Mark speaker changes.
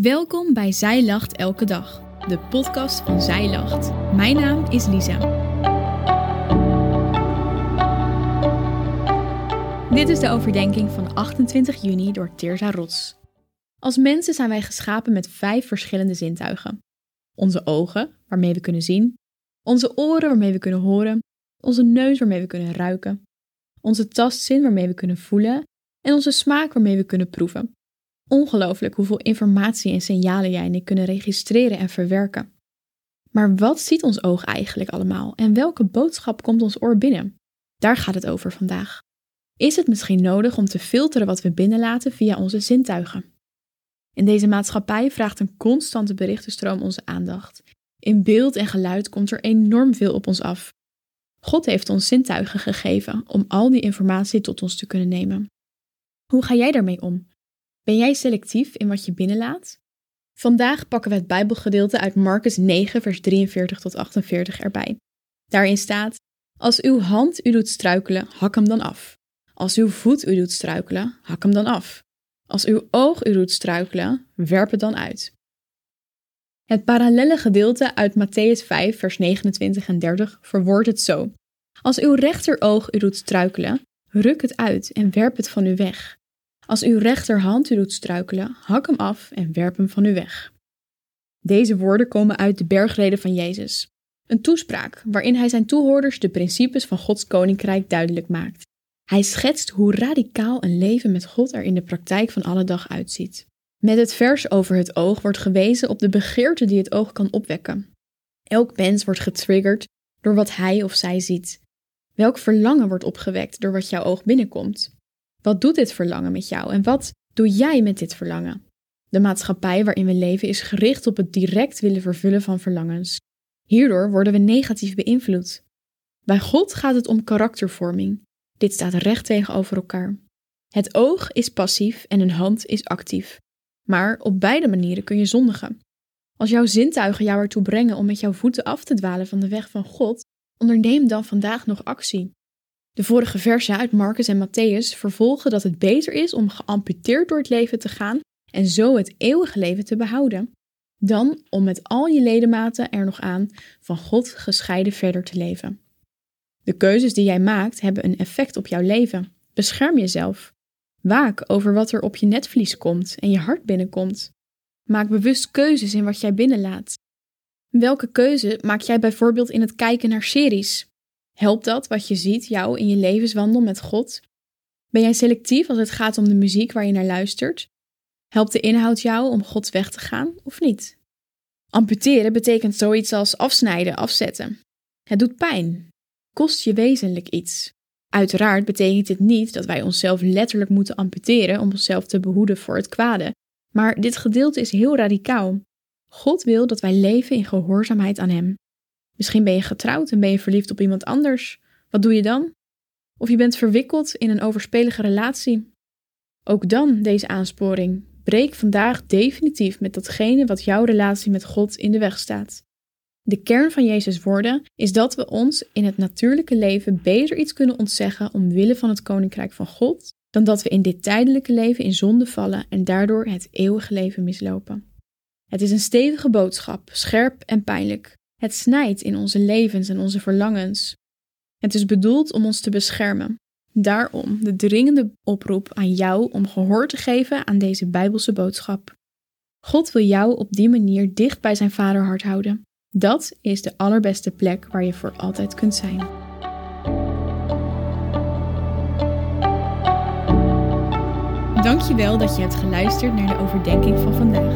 Speaker 1: Welkom bij Zij Lacht Elke Dag, de podcast van Zij Lacht. Mijn naam is Lisa. Dit is de overdenking van 28 juni door Teerza Rots. Als mensen zijn wij geschapen met vijf verschillende zintuigen. Onze ogen, waarmee we kunnen zien, onze oren waarmee we kunnen horen, onze neus waarmee we kunnen ruiken, onze tastzin waarmee we kunnen voelen en onze smaak waarmee we kunnen proeven. Ongelooflijk hoeveel informatie en signalen jij en ik kunnen registreren en verwerken. Maar wat ziet ons oog eigenlijk allemaal en welke boodschap komt ons oor binnen? Daar gaat het over vandaag. Is het misschien nodig om te filteren wat we binnenlaten via onze zintuigen? In deze maatschappij vraagt een constante berichtenstroom onze aandacht. In beeld en geluid komt er enorm veel op ons af. God heeft ons zintuigen gegeven om al die informatie tot ons te kunnen nemen. Hoe ga jij daarmee om? Ben jij selectief in wat je binnenlaat? Vandaag pakken we het Bijbelgedeelte uit Marcus 9, vers 43 tot 48 erbij. Daarin staat: Als uw hand u doet struikelen, hak hem dan af. Als uw voet u doet struikelen, hak hem dan af. Als uw oog u doet struikelen, werp het dan uit. Het parallelle gedeelte uit Matthäus 5, vers 29 en 30 verwoordt het zo: Als uw rechteroog u doet struikelen, ruk het uit en werp het van u weg. Als uw rechterhand u doet struikelen, hak hem af en werp hem van u weg. Deze woorden komen uit de bergreden van Jezus, een toespraak waarin hij zijn toehoorders de principes van Gods koninkrijk duidelijk maakt. Hij schetst hoe radicaal een leven met God er in de praktijk van alle dag uitziet. Met het vers over het oog wordt gewezen op de begeerte die het oog kan opwekken. Elk mens wordt getriggerd door wat hij of zij ziet. Welk verlangen wordt opgewekt door wat jouw oog binnenkomt? Wat doet dit verlangen met jou en wat doe jij met dit verlangen? De maatschappij waarin we leven is gericht op het direct willen vervullen van verlangens. Hierdoor worden we negatief beïnvloed. Bij God gaat het om karaktervorming. Dit staat recht tegenover elkaar. Het oog is passief en een hand is actief. Maar op beide manieren kun je zondigen. Als jouw zintuigen jou ertoe brengen om met jouw voeten af te dwalen van de weg van God, onderneem dan vandaag nog actie. De vorige versen uit Marcus en Matthäus vervolgen dat het beter is om geamputeerd door het leven te gaan en zo het eeuwige leven te behouden, dan om met al je ledematen er nog aan van God gescheiden verder te leven. De keuzes die jij maakt hebben een effect op jouw leven. Bescherm jezelf. Waak over wat er op je netvlies komt en je hart binnenkomt. Maak bewust keuzes in wat jij binnenlaat. Welke keuze maak jij bijvoorbeeld in het kijken naar series? Helpt dat wat je ziet jou in je levenswandel met God? Ben jij selectief als het gaat om de muziek waar je naar luistert? Helpt de inhoud jou om Gods weg te gaan of niet? Amputeren betekent zoiets als afsnijden, afzetten. Het doet pijn. Kost je wezenlijk iets. Uiteraard betekent dit niet dat wij onszelf letterlijk moeten amputeren om onszelf te behoeden voor het kwade, maar dit gedeelte is heel radicaal. God wil dat wij leven in gehoorzaamheid aan Hem. Misschien ben je getrouwd en ben je verliefd op iemand anders. Wat doe je dan? Of je bent verwikkeld in een overspelige relatie. Ook dan deze aansporing. Breek vandaag definitief met datgene wat jouw relatie met God in de weg staat. De kern van Jezus' woorden is dat we ons in het natuurlijke leven beter iets kunnen ontzeggen omwille van het koninkrijk van God, dan dat we in dit tijdelijke leven in zonde vallen en daardoor het eeuwige leven mislopen. Het is een stevige boodschap, scherp en pijnlijk, het snijdt in onze levens en onze verlangens. Het is bedoeld om ons te beschermen. Daarom de dringende oproep aan jou om gehoor te geven aan deze Bijbelse boodschap. God wil jou op die manier dicht bij zijn vaderhart houden. Dat is de allerbeste plek waar je voor altijd kunt zijn. Dankjewel dat je hebt geluisterd naar de overdenking van vandaag.